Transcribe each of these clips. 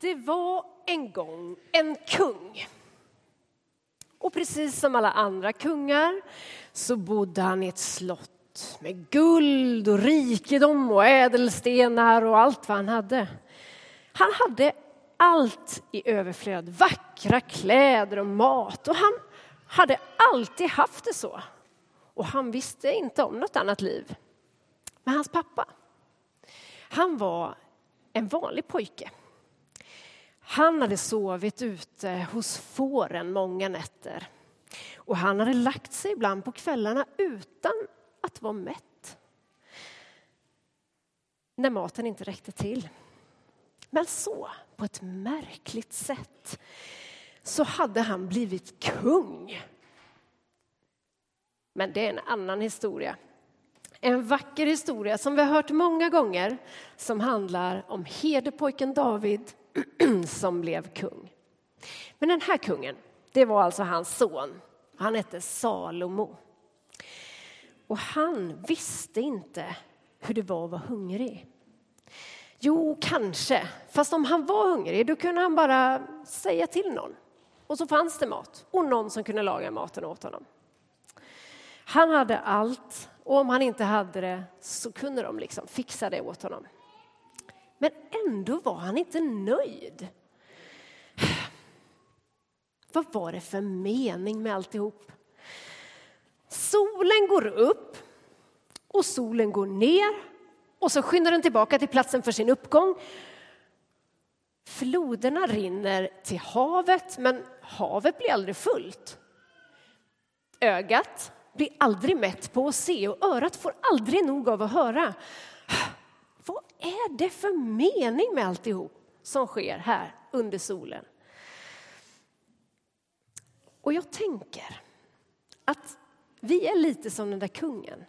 Det var en gång en kung. Och precis som alla andra kungar så bodde han i ett slott med guld och rikedom och ädelstenar och allt vad han hade. Han hade allt i överflöd, vackra kläder och mat och han hade alltid haft det så. Och han visste inte om något annat liv. Men hans pappa, han var en vanlig pojke. Han hade sovit ute hos fåren många nätter och han hade lagt sig ibland på kvällarna utan att vara mätt. När maten inte räckte till. Men så, på ett märkligt sätt, så hade han blivit kung. Men det är en annan historia. En vacker historia som vi har hört många gånger som handlar om herdepojken David som blev kung. Men den här kungen, det var alltså hans son. Han hette Salomo. Och han visste inte hur det var att vara hungrig. Jo, kanske. Fast om han var hungrig då kunde han bara säga till någon. Och så fanns det mat och någon som kunde laga maten åt honom. Han hade allt och om han inte hade det så kunde de liksom fixa det åt honom. Men ändå var han inte nöjd. Vad var det för mening med alltihop? Solen går upp och solen går ner och så skyndar den tillbaka till platsen för sin uppgång. Floderna rinner till havet, men havet blir aldrig fullt. Ögat blir aldrig mätt på att se och örat får aldrig nog av att höra. Vad är det för mening med alltihop som sker här under solen? Och jag tänker att vi är lite som den där kungen.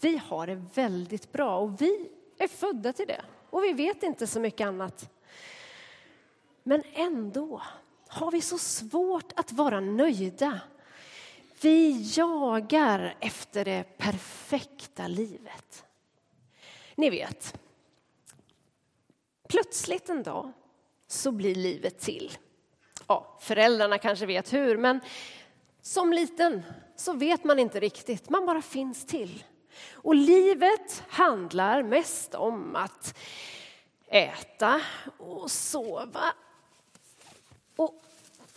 Vi har det väldigt bra och vi är födda till det och vi vet inte så mycket annat. Men ändå har vi så svårt att vara nöjda. Vi jagar efter det perfekta livet. Ni vet, plötsligt en dag så blir livet till. Ja, föräldrarna kanske vet hur, men som liten så vet man inte riktigt, man bara finns till. Och livet handlar mest om att äta och sova och,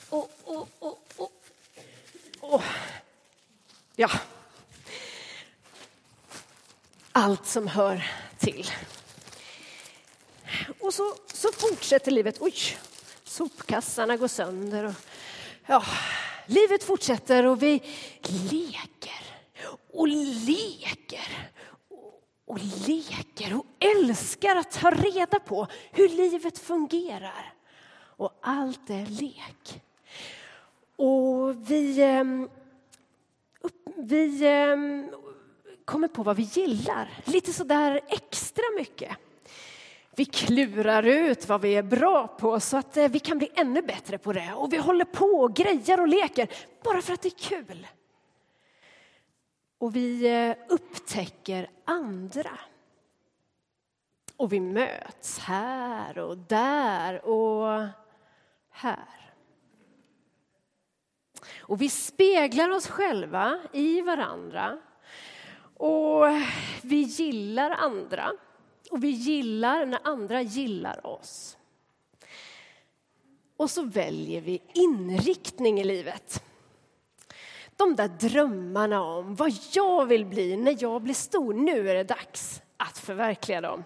och, och, och, och, och ja, allt som hör till. Och så, så fortsätter livet. Oj, sopkassarna går sönder. Och, ja, livet fortsätter och vi leker och leker och leker och älskar att ta reda på hur livet fungerar. Och allt är lek. Och vi, ehm, vi ehm, kommer på vad vi gillar, lite sådär extra mycket. Vi klurar ut vad vi är bra på så att eh, vi kan bli ännu bättre på det. Och vi håller på och grejar och leker bara för att det är kul. Och vi eh, upptäcker andra. Och vi möts här och där och här. Och vi speglar oss själva i varandra. Och vi gillar andra. Och vi gillar när andra gillar oss. Och så väljer vi inriktning i livet. De där drömmarna om vad jag vill bli när jag blir stor, nu är det dags att förverkliga dem.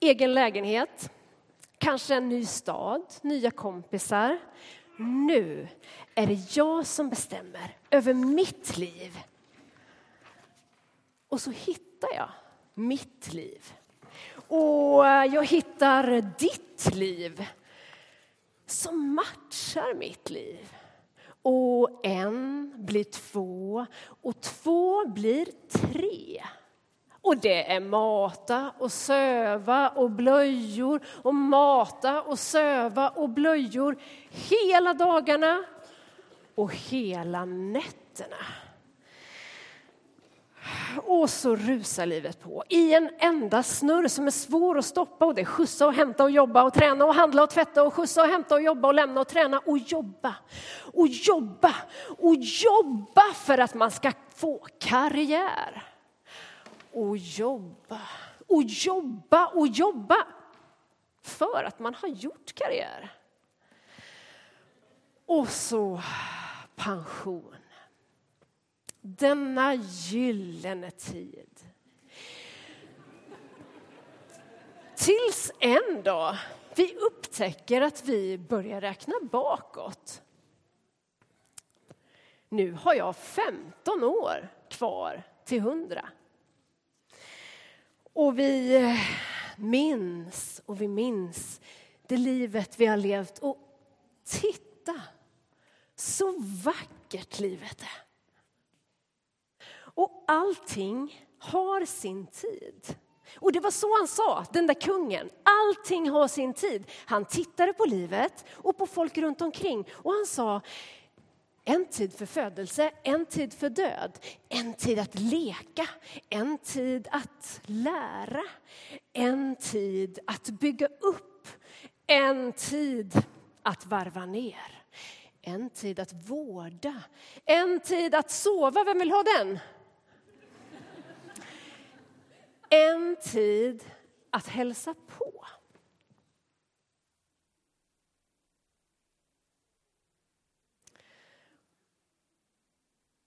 Egen lägenhet, kanske en ny stad, nya kompisar. Nu är det jag som bestämmer över mitt liv. Och så hittar jag mitt liv. Och eh, jag hittar ditt liv som matchar mitt liv. Och en blir två och två blir tre. Och det är mata och söva och blöjor och mata och söva och blöjor hela dagarna och hela nätterna. Och så rusar livet på i en enda snurr som är svår att stoppa. Och det är skjutsa och hämta och jobba och träna och handla och tvätta och skjutsa och hämta och jobba och lämna och träna och jobba och jobba och jobba för att man ska få karriär. Och jobba och jobba och jobba för att man har gjort karriär. Och så pension. Denna gyllene tid. Tills en dag vi upptäcker att vi börjar räkna bakåt. Nu har jag 15 år kvar till 100. Och vi minns och vi minns det livet vi har levt. Och titta så vackert livet är. Och allting har sin tid. Och det var så han sa, den där kungen. Allting har sin tid. Han tittade på livet och på folk runt omkring och han sa en tid för födelse, en tid för död, en tid att leka, en tid att lära, en tid att bygga upp, en tid att varva ner, en tid att vårda, en tid att sova. Vem vill ha den? En tid att hälsa på.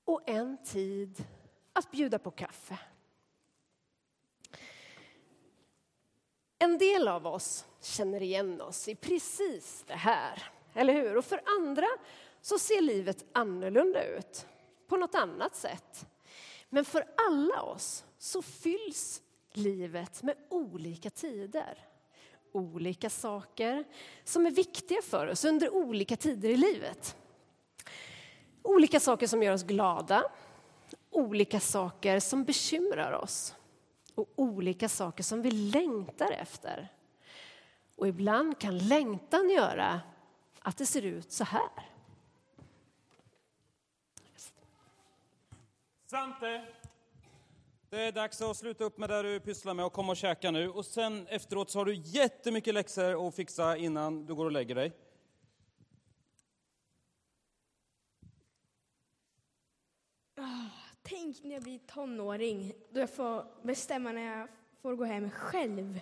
Och en tid att bjuda på kaffe. En del av oss känner igen oss i precis det här, eller hur? Och för andra så ser livet annorlunda ut, på något annat sätt. Men för alla oss så fylls livet med olika tider. Olika saker som är viktiga för oss under olika tider i livet. Olika saker som gör oss glada, olika saker som bekymrar oss och olika saker som vi längtar efter. Och ibland kan längtan göra att det ser ut så här. Svante! Det är dags att sluta upp med det du pysslar med och komma och käka nu. Och sen efteråt så har du jättemycket läxor att fixa innan du går och lägger dig. Ah, tänk när jag blir tonåring, då jag får bestämma när jag får gå hem själv.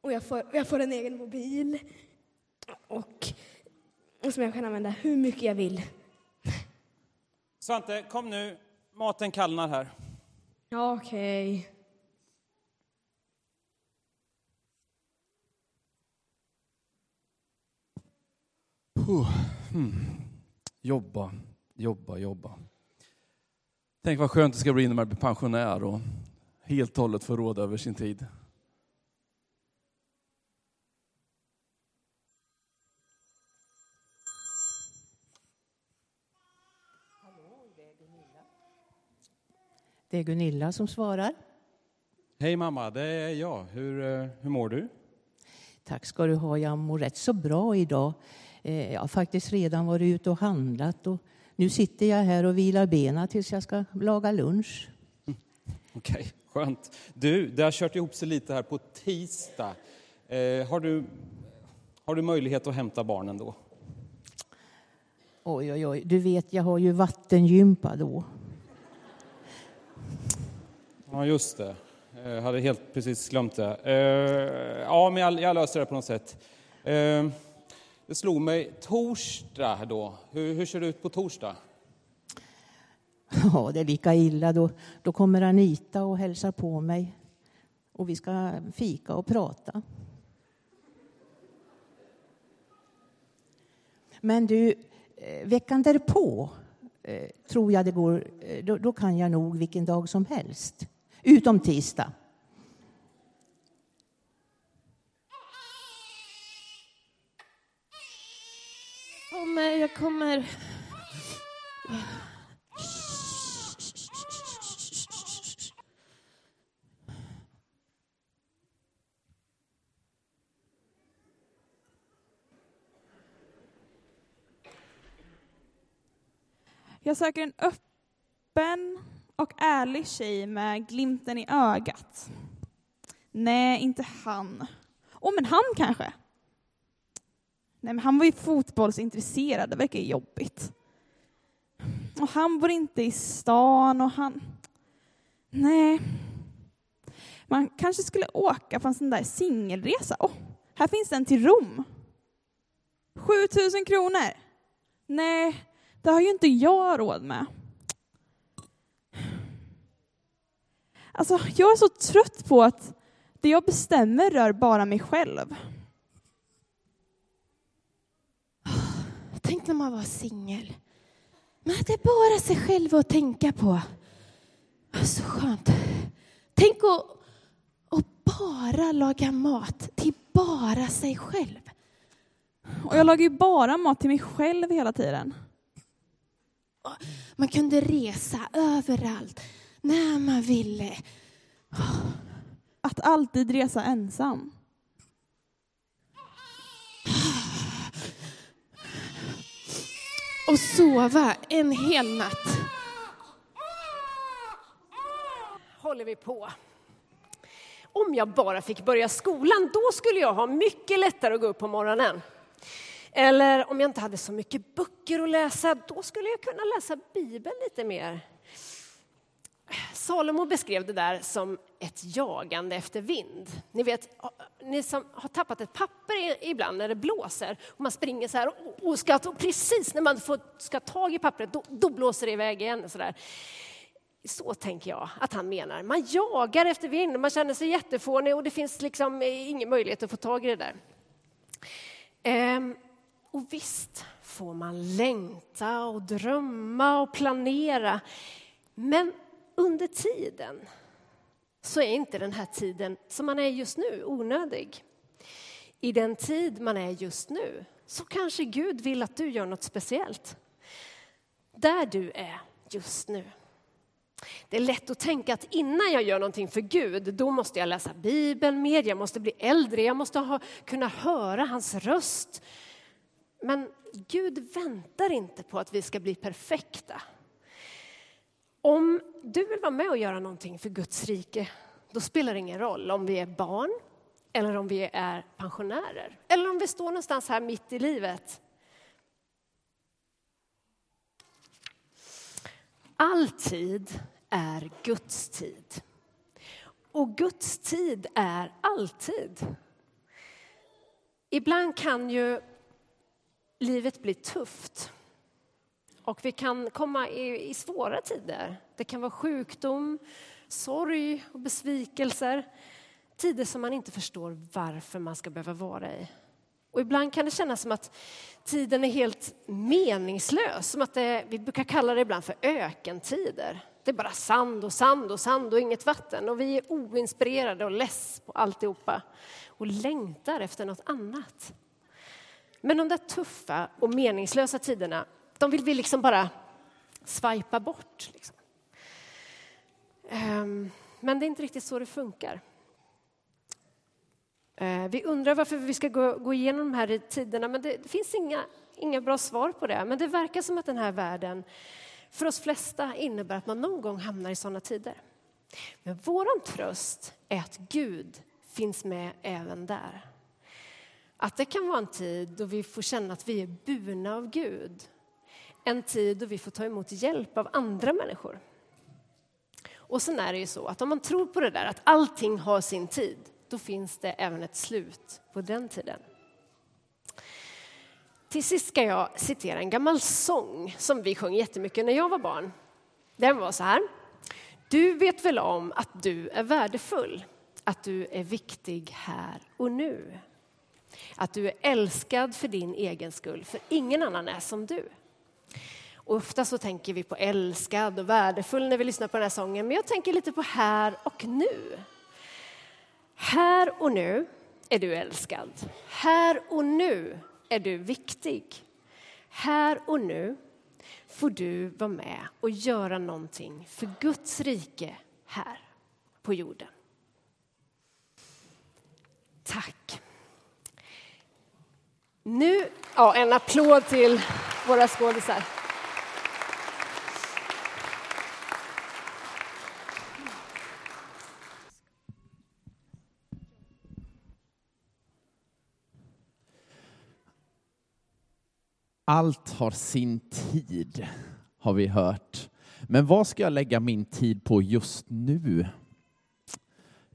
Och jag får, jag får en egen mobil. Och, och som jag kan använda hur mycket jag vill. Svante, kom nu. Maten kallnar här. Okej. Okay. Hmm. Jobba, jobba, jobba. Tänk vad skönt det ska bli när man blir pensionär och helt och hållet får råda över sin tid. Det är Gunilla som svarar. Hej mamma, det är jag. Hur, eh, hur mår du? Tack ska du ha. Jag mår rätt så bra idag. Eh, jag har faktiskt redan varit ute och handlat och nu sitter jag här och vilar benen tills jag ska laga lunch. Mm. Okej, okay, skönt. Du, det har kört ihop sig lite här på tisdag. Eh, har, du, har du möjlighet att hämta barnen då? Oj, oj, oj. Du vet, jag har ju vattengympa då. Ja, just det. Jag hade helt precis glömt det. Eh, ja, men jag, jag löser det på något sätt. Eh, det slog mig, torsdag då. Hur, hur ser det ut på torsdag? Ja, det är lika illa. Då, då kommer Anita och hälsar på mig. Och vi ska fika och prata. Men du, veckan därpå tror jag det går, då, då kan jag nog vilken dag som helst utom tisdag. Kommer, jag kommer. Jag söker en öppen och ärlig tjej med glimten i ögat. Nej, inte han. Åh, oh, men han kanske? Nej, men han var ju fotbollsintresserad, det verkar jobbigt. Och han bor inte i stan och han... Nej. Man kanske skulle åka på en sån där singelresa. Oh, här finns en till Rom. 7000 kronor. Nej, det har ju inte jag råd med. Alltså, jag är så trött på att det jag bestämmer rör bara mig själv. Tänk när man var singel. Man hade bara sig själv att tänka på. Så skönt. Tänk att, att bara laga mat till bara sig själv. Och jag lagar ju bara mat till mig själv hela tiden. Man kunde resa överallt när man ville. Att alltid resa ensam. Och sova en hel natt. Håller vi på. Om jag bara fick börja skolan, då skulle jag ha mycket lättare att gå upp på morgonen. Eller om jag inte hade så mycket böcker att läsa, då skulle jag kunna läsa Bibeln lite mer. Salomo beskrev det där som ett jagande efter vind. Ni vet, ni som har tappat ett papper ibland när det blåser och man springer så här och ska, precis när man får, ska tag i pappret, då, då blåser det iväg igen. Så, där. så tänker jag att han menar. Man jagar efter vind, man känner sig jättefånig och det finns liksom eh, ingen möjlighet att få tag i det där. Ehm, och visst får man längta och drömma och planera. Men under tiden så är inte den här tiden som man är just nu onödig. I den tid man är just nu så kanske Gud vill att du gör något speciellt. Där du är just nu. Det är lätt att tänka att innan jag gör någonting för Gud, då måste jag läsa Bibeln mer, jag måste bli äldre, jag måste ha, kunna höra hans röst. Men Gud väntar inte på att vi ska bli perfekta. Om du vill vara med och göra någonting för Guds rike, då spelar det ingen roll om vi är barn eller om vi är pensionärer eller om vi står någonstans här mitt i livet. All tid är Guds tid. Och Guds tid är alltid. Ibland kan ju livet bli tufft. Och vi kan komma i, i svåra tider. Det kan vara sjukdom, sorg och besvikelser. Tider som man inte förstår varför man ska behöva vara i. Och ibland kan det kännas som att tiden är helt meningslös. Som att det, vi brukar kalla det ibland för ökentider. Det är bara sand och sand och sand och inget vatten. Och vi är oinspirerade och less på alltihopa och längtar efter något annat. Men de där tuffa och meningslösa tiderna, de vill vi liksom bara svajpa bort. Liksom. Ehm, men det är inte riktigt så det funkar. Eh, vi undrar varför vi ska gå, gå igenom de här tiderna, men det, det finns inga, inga bra svar på det. Men det verkar som att den här världen för oss flesta innebär att man någon gång hamnar i sådana tider. Men vår tröst är att Gud finns med även där. Att det kan vara en tid då vi får känna att vi är burna av Gud. En tid då vi får ta emot hjälp av andra människor. Och sen är det ju så att om man tror på det där att allting har sin tid, då finns det även ett slut på den tiden. Till sist ska jag citera en gammal sång som vi sjöng jättemycket när jag var barn. Den var så här. Du vet väl om att du är värdefull, att du är viktig här och nu. Att du är älskad för din egen skull, för ingen annan är som du. Och ofta så tänker vi på älskad och värdefull när vi lyssnar på den här sången, men jag tänker lite på här och nu. Här och nu är du älskad. Här och nu är du viktig. Här och nu får du vara med och göra någonting för Guds rike här på jorden. Tack. Nu, ja, en applåd till våra skådisar. Allt har sin tid, har vi hört. Men vad ska jag lägga min tid på just nu?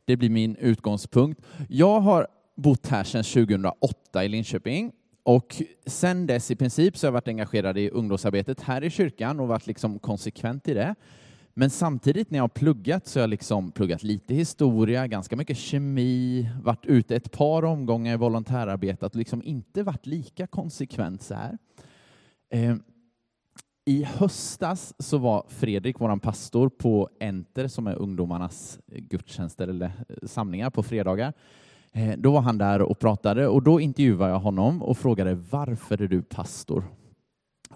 Det blir min utgångspunkt. Jag har bott här sedan 2008 i Linköping och sedan dess i princip så har jag varit engagerad i ungdomsarbetet här i kyrkan och varit liksom konsekvent i det. Men samtidigt när jag har pluggat så har jag liksom pluggat lite historia, ganska mycket kemi, varit ute ett par omgångar i volontärarbetet och liksom inte varit lika konsekvent så här. Eh, I höstas så var Fredrik, vår pastor, på Enter som är ungdomarnas gudstjänster eller eh, samlingar på fredagar. Eh, då var han där och pratade och då intervjuade jag honom och frågade varför är du pastor?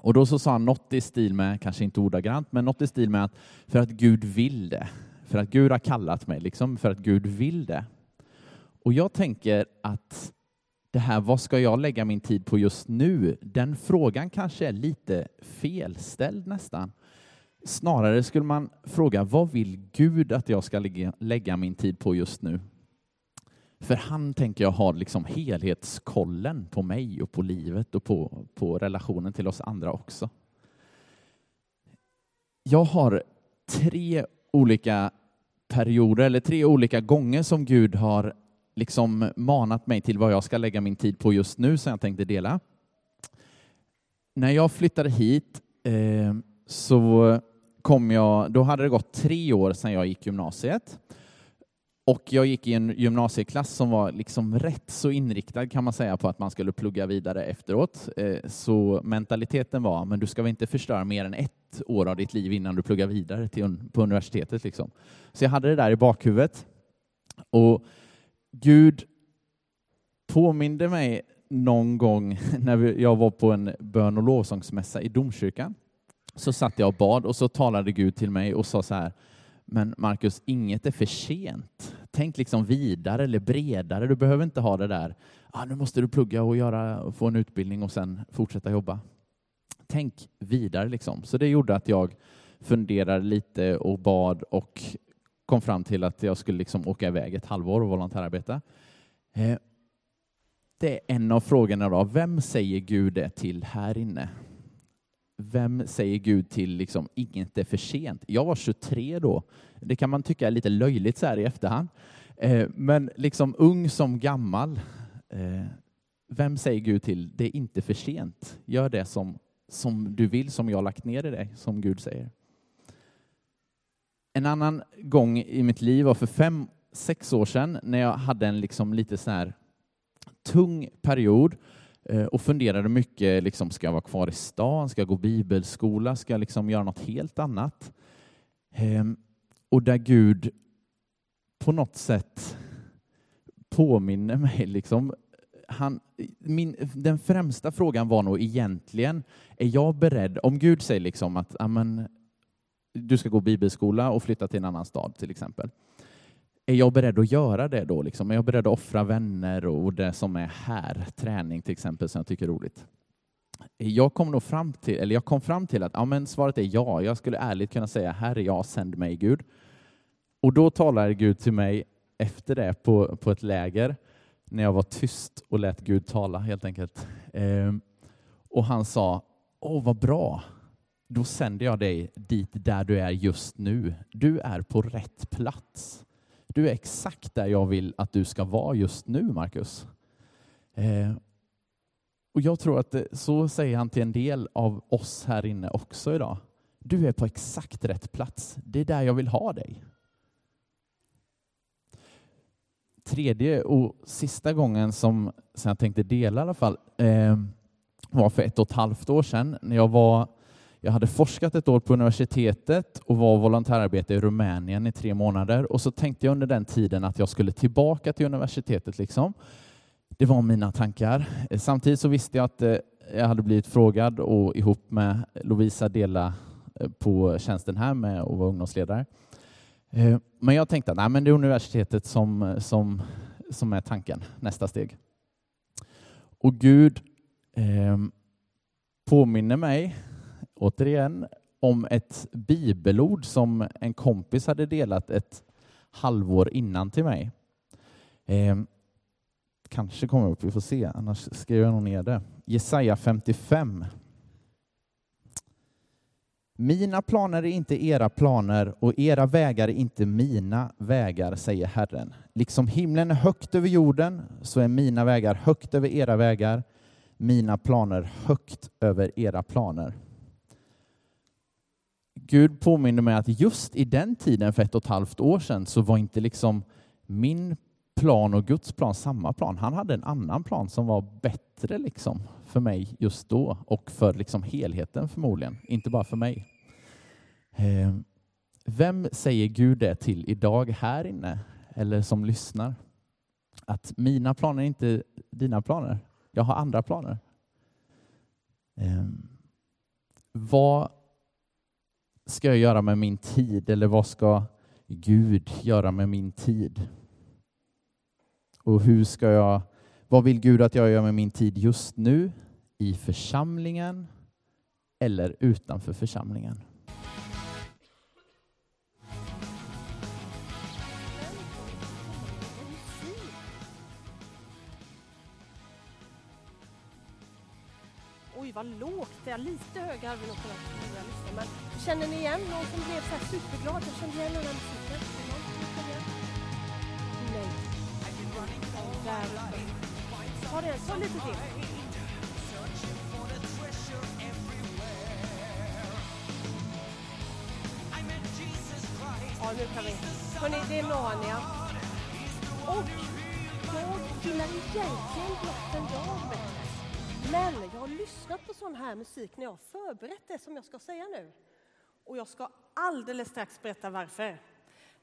Och då så sa han något i stil med, kanske inte ordagrant, men något i stil med att för att Gud vill det. För att Gud har kallat mig, liksom för att Gud vill det. Och jag tänker att det här, vad ska jag lägga min tid på just nu? Den frågan kanske är lite felställd nästan. Snarare skulle man fråga, vad vill Gud att jag ska lägga, lägga min tid på just nu? För han tänker jag har liksom helhetskollen på mig och på livet och på, på relationen till oss andra också. Jag har tre olika perioder eller tre olika gånger som Gud har liksom manat mig till vad jag ska lägga min tid på just nu som jag tänkte dela. När jag flyttade hit eh, så kom jag, då hade det gått tre år sedan jag gick gymnasiet. Och jag gick i en gymnasieklass som var liksom rätt så inriktad kan man säga på att man skulle plugga vidare efteråt. Eh, så mentaliteten var, men du ska väl inte förstöra mer än ett år av ditt liv innan du pluggar vidare till, på universitetet. Liksom. Så jag hade det där i bakhuvudet. Och Gud påminde mig någon gång när jag var på en bön och lovsångsmässa i domkyrkan. Så satt jag och bad och så talade Gud till mig och sa så här, men Marcus, inget är för sent. Tänk liksom vidare eller bredare. Du behöver inte ha det där, ah, nu måste du plugga och göra, få en utbildning och sen fortsätta jobba. Tänk vidare liksom. Så det gjorde att jag funderade lite och bad och kom fram till att jag skulle liksom åka iväg ett halvår och volontärarbeta. Eh, det är en av frågorna då. Vem säger Gud det till här inne? Vem säger Gud till liksom, inget är för sent? Jag var 23 då. Det kan man tycka är lite löjligt så här i efterhand. Eh, men liksom ung som gammal, eh, vem säger Gud till? Det är inte för sent. Gör det som, som du vill, som jag har lagt ner i dig, som Gud säger. En annan gång i mitt liv var för fem, sex år sedan när jag hade en liksom lite så här tung period Eh, Eh, och funderade mycket, liksom, ska jag vara kvar i stan, ska jag gå bibelskola, ska jag liksom göra något helt annat? Ehm, och där Gud på något sätt påminner mig. Liksom, han, min, den främsta frågan var nog egentligen, är jag beredd, om Gud säger liksom att amen, du ska gå bibelskola och flytta till en annan stad till exempel är jag beredd att göra det då? Liksom? Är jag beredd att offra vänner och det som är här, träning till exempel, som jag tycker är roligt? Jag kom, nog fram till, eller jag kom fram till att ja, men svaret är ja. Jag skulle ärligt kunna säga, här är jag, sänd mig Gud. Och då talade Gud till mig efter det på, på ett läger, när jag var tyst och lät Gud tala helt enkelt. Ehm, och han sa, åh vad bra, då sänder jag dig dit där du är just nu. Du är på rätt plats. Du är exakt där jag vill att du ska vara just nu, Marcus. Eh, och jag tror att det, så säger han till en del av oss här inne också idag. Du är på exakt rätt plats. Det är där jag vill ha dig. Tredje och sista gången som, som jag tänkte dela i alla fall eh, var för ett och ett halvt år sedan när jag var jag hade forskat ett år på universitetet och var volontärarbete i Rumänien i tre månader och så tänkte jag under den tiden att jag skulle tillbaka till universitetet. Liksom. Det var mina tankar. Samtidigt så visste jag att eh, jag hade blivit frågad och ihop med Lovisa dela eh, på tjänsten här med att vara ungdomsledare. Eh, men jag tänkte att det är universitetet som, som, som är tanken, nästa steg. Och Gud eh, påminner mig återigen om ett bibelord som en kompis hade delat ett halvår innan till mig. Eh, kanske kommer upp, vi får se, annars skriver jag nog ner det. Jesaja 55 Mina planer är inte era planer och era vägar är inte mina vägar, säger Herren. Liksom himlen är högt över jorden så är mina vägar högt över era vägar, mina planer högt över era planer. Gud påminner mig att just i den tiden för ett och ett halvt år sedan så var inte liksom min plan och Guds plan samma plan. Han hade en annan plan som var bättre liksom för mig just då och för liksom helheten förmodligen, inte bara för mig. Eh, vem säger Gud det till idag här inne eller som lyssnar? Att mina planer är inte dina planer. Jag har andra planer. Eh, vad ska jag göra med min tid eller vad ska Gud göra med min tid? Och hur ska jag, vad vill Gud att jag gör med min tid just nu i församlingen eller utanför församlingen? Oj, vad lågt det är. Lite högre hade vi nog kunnat börja lyssna. Men känner ni igen någon som blev så här superglad? Jag kände igen den här musiken. Nej. Där. Ta det, ta lite till. Ja, nu kan vi. Hörni, det är Narnia. Och jag gillar egentligen Blott en dag bättre. Men har lyssnat på sån här musik när jag har förberett det som jag ska säga nu. Och jag ska alldeles strax berätta varför.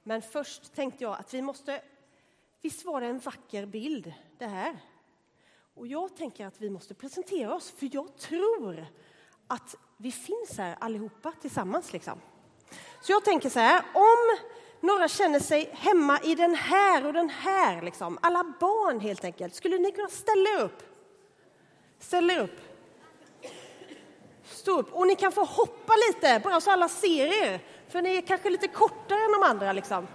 Men först tänkte jag att vi måste... Visst var det en vacker bild, det här? Och jag tänker att vi måste presentera oss, för jag tror att vi finns här allihopa tillsammans. Liksom. Så jag tänker så här, om några känner sig hemma i den här och den här, liksom, alla barn helt enkelt, skulle ni kunna ställa er upp? Ställ er upp. Stå upp. Och ni kan få hoppa lite, bara så alla ser er. För ni är kanske lite kortare än de andra. Liksom.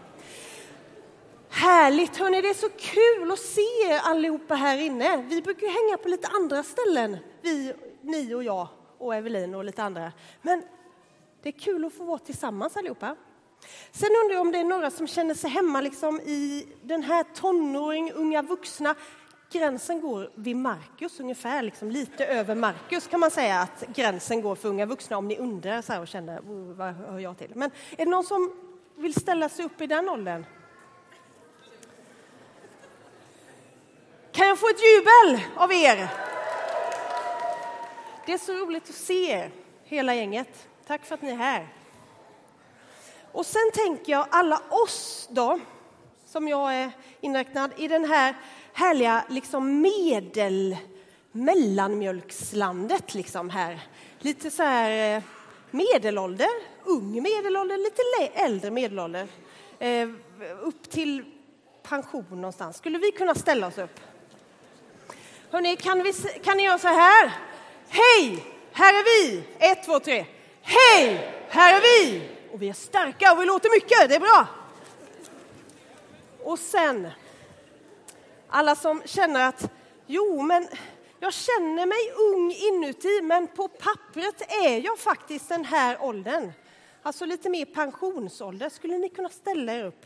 Härligt! Hörrni, det är så kul att se er allihopa här inne. Vi brukar hänga på lite andra ställen, vi, ni och jag och Evelin och lite andra. Men det är kul att få vara tillsammans allihopa. Sen undrar jag om det är några som känner sig hemma liksom i den här tonåring, unga vuxna gränsen går vid Markus, ungefär liksom lite över Markus kan man säga att gränsen går för unga vuxna om ni undrar så och känner oh, vad hör jag till. Men är det någon som vill ställa sig upp i den åldern? Kan jag få ett jubel av er? Det är så roligt att se er, hela gänget. Tack för att ni är här. Och sen tänker jag alla oss då, som jag är inräknad i den här härliga liksom medel mellanmjölkslandet liksom här. Lite så här eh, medelålder, ung medelålder, lite äldre medelålder. Eh, upp till pension någonstans. Skulle vi kunna ställa oss upp? Hörrni, kan, vi, kan ni göra så här? Hej! Här är vi! Ett, två, tre. Hej! Här är vi! Och vi är starka och vi låter mycket, det är bra. Och sen alla som känner att jo, men jag känner mig ung inuti, men på pappret är jag faktiskt den här åldern. Alltså lite mer pensionsålder. Skulle ni kunna ställa er upp?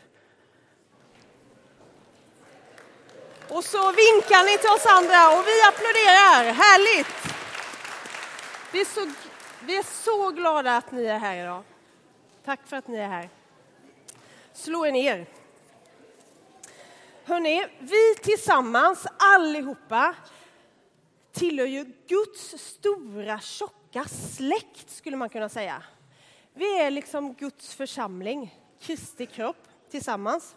Och så vinkar ni till oss andra och vi applåderar. Härligt! Vi är så, vi är så glada att ni är här idag. Tack för att ni är här. Slå er ner. Hörrni, vi tillsammans, allihopa, tillhör ju Guds stora tjocka släkt, skulle man kunna säga. Vi är liksom Guds församling, Kristi kropp, tillsammans.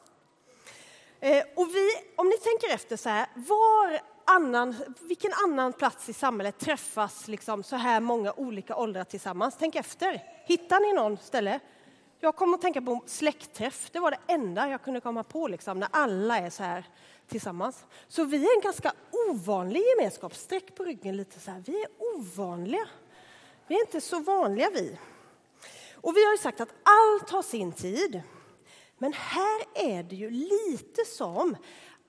Eh, och vi, om ni tänker efter så här, var annan, vilken annan plats i samhället träffas liksom så här många olika åldrar tillsammans? Tänk efter. Hittar ni någon ställe? Jag kom att tänka på släktträff. Det var det enda jag kunde komma på liksom, när alla är så här tillsammans. Så vi är en ganska ovanlig gemenskap. Sträck på ryggen lite så här. Vi är ovanliga. Vi är inte så vanliga vi. Och vi har ju sagt att allt har sin tid. Men här är det ju lite som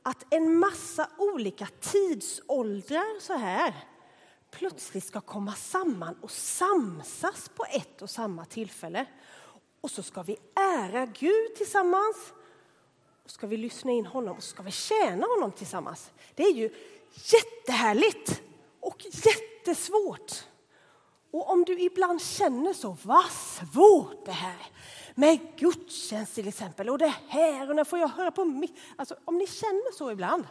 att en massa olika tidsåldrar så här plötsligt ska komma samman och samsas på ett och samma tillfälle. Och så ska vi ära Gud tillsammans. Och ska vi lyssna in honom och ska vi tjäna honom tillsammans. Det är ju jättehärligt och jättesvårt. Och om du ibland känner så, vad svårt det här med gudstjänst till exempel och det här och när får jag höra på mitt. Alltså om ni känner så ibland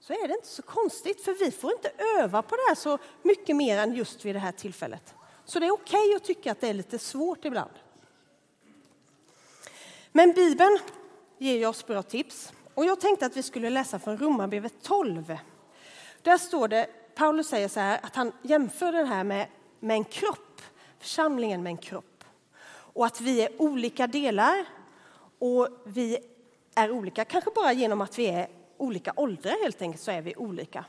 så är det inte så konstigt för vi får inte öva på det här så mycket mer än just vid det här tillfället. Så det är okej okay att tycka att det är lite svårt ibland. Men Bibeln ger oss bra tips och jag tänkte att vi skulle läsa från Romarbrevet 12. Där står det, Paulus säger så här att han jämför det här med, med en kropp, församlingen med en kropp och att vi är olika delar och vi är olika, kanske bara genom att vi är olika åldrar helt enkelt så är vi olika.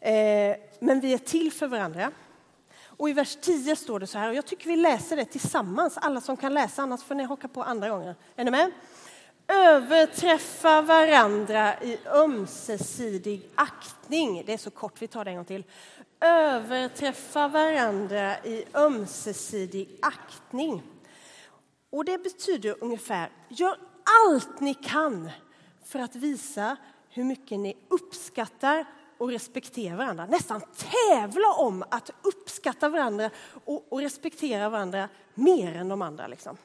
Eh, men vi är till för varandra. Och i vers 10 står det så här, och jag tycker vi läser det tillsammans, alla som kan läsa, annars får ni haka på andra gånger. Är ni med? Överträffa varandra i ömsesidig aktning. Det är så kort, vi tar det en gång till. Överträffa varandra i ömsesidig aktning. Och det betyder ungefär, gör allt ni kan för att visa hur mycket ni uppskattar och respektera varandra. Nästan tävla om att uppskatta varandra och, och respektera varandra mer än de andra. Liksom.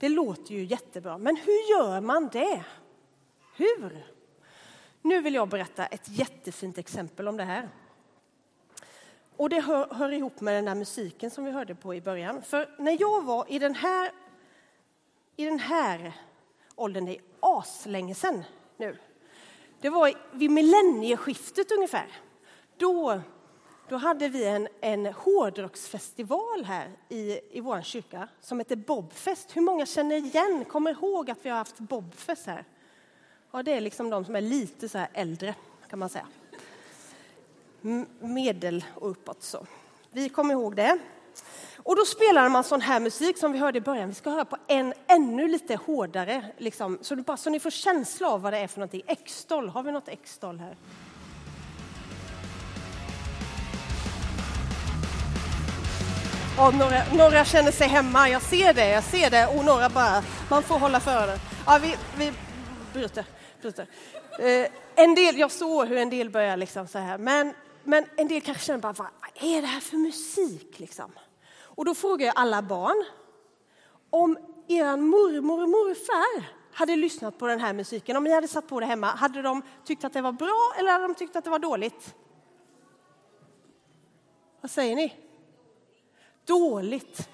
Det låter ju jättebra, men hur gör man det? Hur? Nu vill jag berätta ett jättefint exempel om det här. Och det hör, hör, ihop med den där musiken som vi hörde på i början. För när jag var i den här, i den här åldern, det är aslänge sedan nu. Det var vid millennieskiftet ungefär. Då, då hade vi en, en hårdrocksfestival här i, i vår kyrka som heter Bobfest. Hur många känner igen, kommer ihåg att vi har haft Bobfest här? Ja, det är liksom de som är lite så här äldre kan man säga. Medel och uppåt så. Vi kommer ihåg det. Och då spelade man sån här musik som vi hörde i början. Vi ska höra på en ännu lite hårdare, liksom, så, bara, så ni får känsla av vad det är för någonting. X-doll, har vi något X-doll här? Ja, några, några känner sig hemma, jag ser det, jag ser det. Och några bara, man får hålla för öronen. Ja, vi, vi bryter. bryter. Eh, en del, jag såg hur en del börjar liksom så här, men, men en del kanske känner bara, vad är det här för musik liksom? Och då frågar jag alla barn om er mormor och morfar hade lyssnat på den här musiken, om ni hade satt på det hemma, hade de tyckt att det var bra eller hade de tyckt att det var dåligt? Vad säger ni? Dåligt.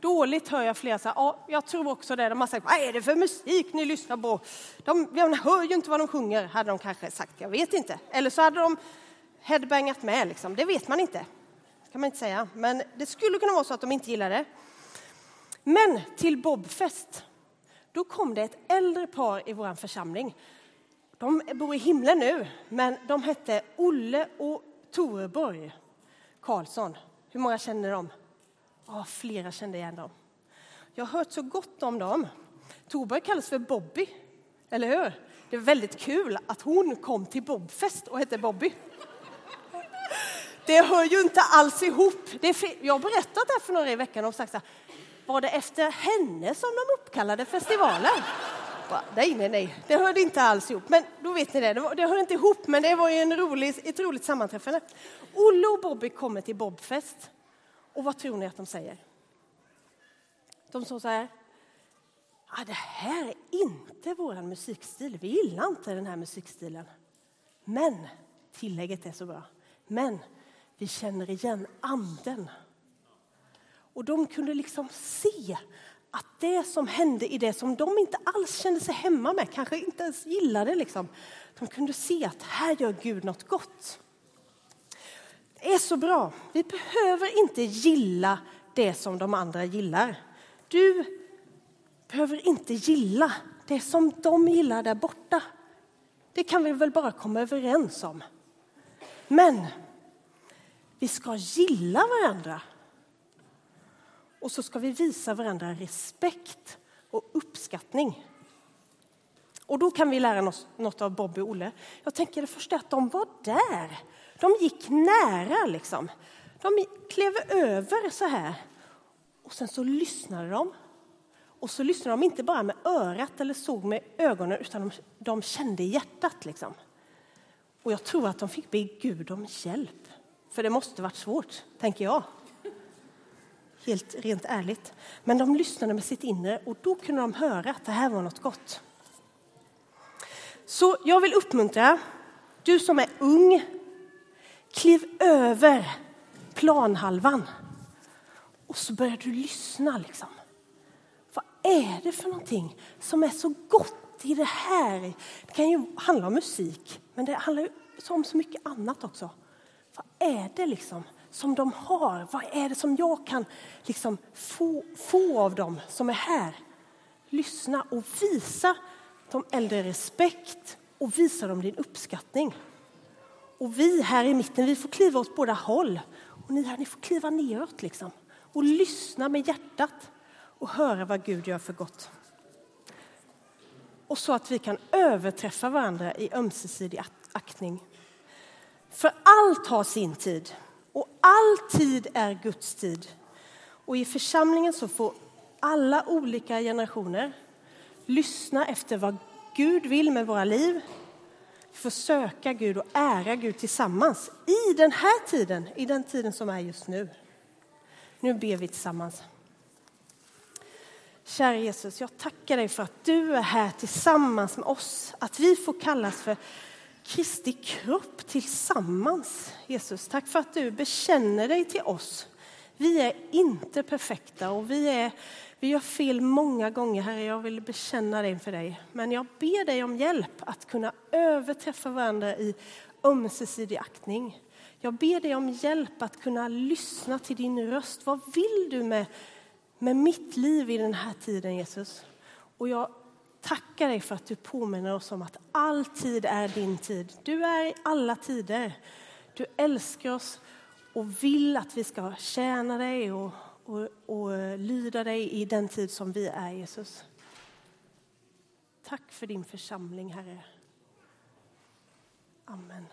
Dåligt hör jag flera säga. Ja, jag tror också det. De har sagt, vad är det för musik ni lyssnar på? De, de hör ju inte vad de sjunger, hade de kanske sagt. Jag vet inte. Eller så hade de headbangat med, liksom. det vet man inte kan man inte säga. Men det skulle kunna vara så att de inte gillar det. Men till Bobfest, då kom det ett äldre par i vår församling. De bor i himlen nu, men de hette Olle och Toreborg Karlsson. Hur många känner dem? Ja, flera kände igen dem. Jag har hört så gott om dem. Toreborg kallas för Bobby, eller hur? Det är väldigt kul att hon kom till Bobfest och hette Bobby. Det hör ju inte alls ihop. jag har berättat det här för några i veckan och sagt så här, var det efter henne som de uppkallade festivalen? nej, nej, nej, det hörde inte alls ihop. Men då vet ni det, det, hör inte ihop, men det var ju en rolig, ett roligt sammanträffande. Olle och Bobby kommer till Bobfest. Och vad tror ni att de säger? De sa så här, ah, det här är inte vår musikstil, vi gillar inte den här musikstilen. Men, tillägget är så bra, men vi känner igen anden. Och de kunde liksom se att det som hände i det som de inte alls kände sig hemma med, kanske inte ens gillade, liksom, de kunde se att här gör Gud något gott. Det är så bra. Vi behöver inte gilla det som de andra gillar. Du behöver inte gilla det som de gillar där borta. Det kan vi väl bara komma överens om. Men vi ska gilla varandra. Och så ska vi visa varandra respekt och uppskattning. Och då kan vi lära oss något av Bobby och Olle. Jag tänker det första att de var där. De gick nära liksom. De klev över så här. Och sen så lyssnade de. Och så lyssnade de inte bara med örat eller såg med ögonen utan de, de kände hjärtat liksom. Och jag tror att de fick be Gud om hjälp. För det måste varit svårt, tänker jag. Helt rent ärligt. Men de lyssnade med sitt inre och då kunde de höra att det här var något gott. Så jag vill uppmuntra, du som är ung, kliv över planhalvan och så börjar du lyssna. Liksom. Vad är det för någonting som är så gott i det här? Det kan ju handla om musik, men det handlar ju om så mycket annat också. Vad är det liksom som de har? Vad är det som jag kan liksom få, få av dem som är här? Lyssna och visa de äldre respekt och visa dem din uppskattning. Och vi här i mitten, vi får kliva åt båda håll. Och ni här, ni får kliva neråt liksom. Och lyssna med hjärtat och höra vad Gud gör för gott. Och så att vi kan överträffa varandra i ömsesidig aktning. För allt har sin tid och all tid är Guds tid. Och i församlingen så får alla olika generationer lyssna efter vad Gud vill med våra liv, försöka Gud och ära Gud tillsammans i den här tiden, i den tiden som är just nu. Nu ber vi tillsammans. Kära Jesus, jag tackar dig för att du är här tillsammans med oss, att vi får kallas för Kristi kropp tillsammans. Jesus, tack för att du bekänner dig till oss. Vi är inte perfekta och vi, är, vi gör fel många gånger, Herre. Jag vill bekänna det inför dig. Men jag ber dig om hjälp att kunna överträffa varandra i ömsesidig aktning. Jag ber dig om hjälp att kunna lyssna till din röst. Vad vill du med, med mitt liv i den här tiden, Jesus? Och jag tackar dig för att du påminner oss om att all tid är din tid. Du är i alla tider. Du älskar oss och vill att vi ska tjäna dig och, och, och lyda dig i den tid som vi är, Jesus. Tack för din församling, Herre. Amen.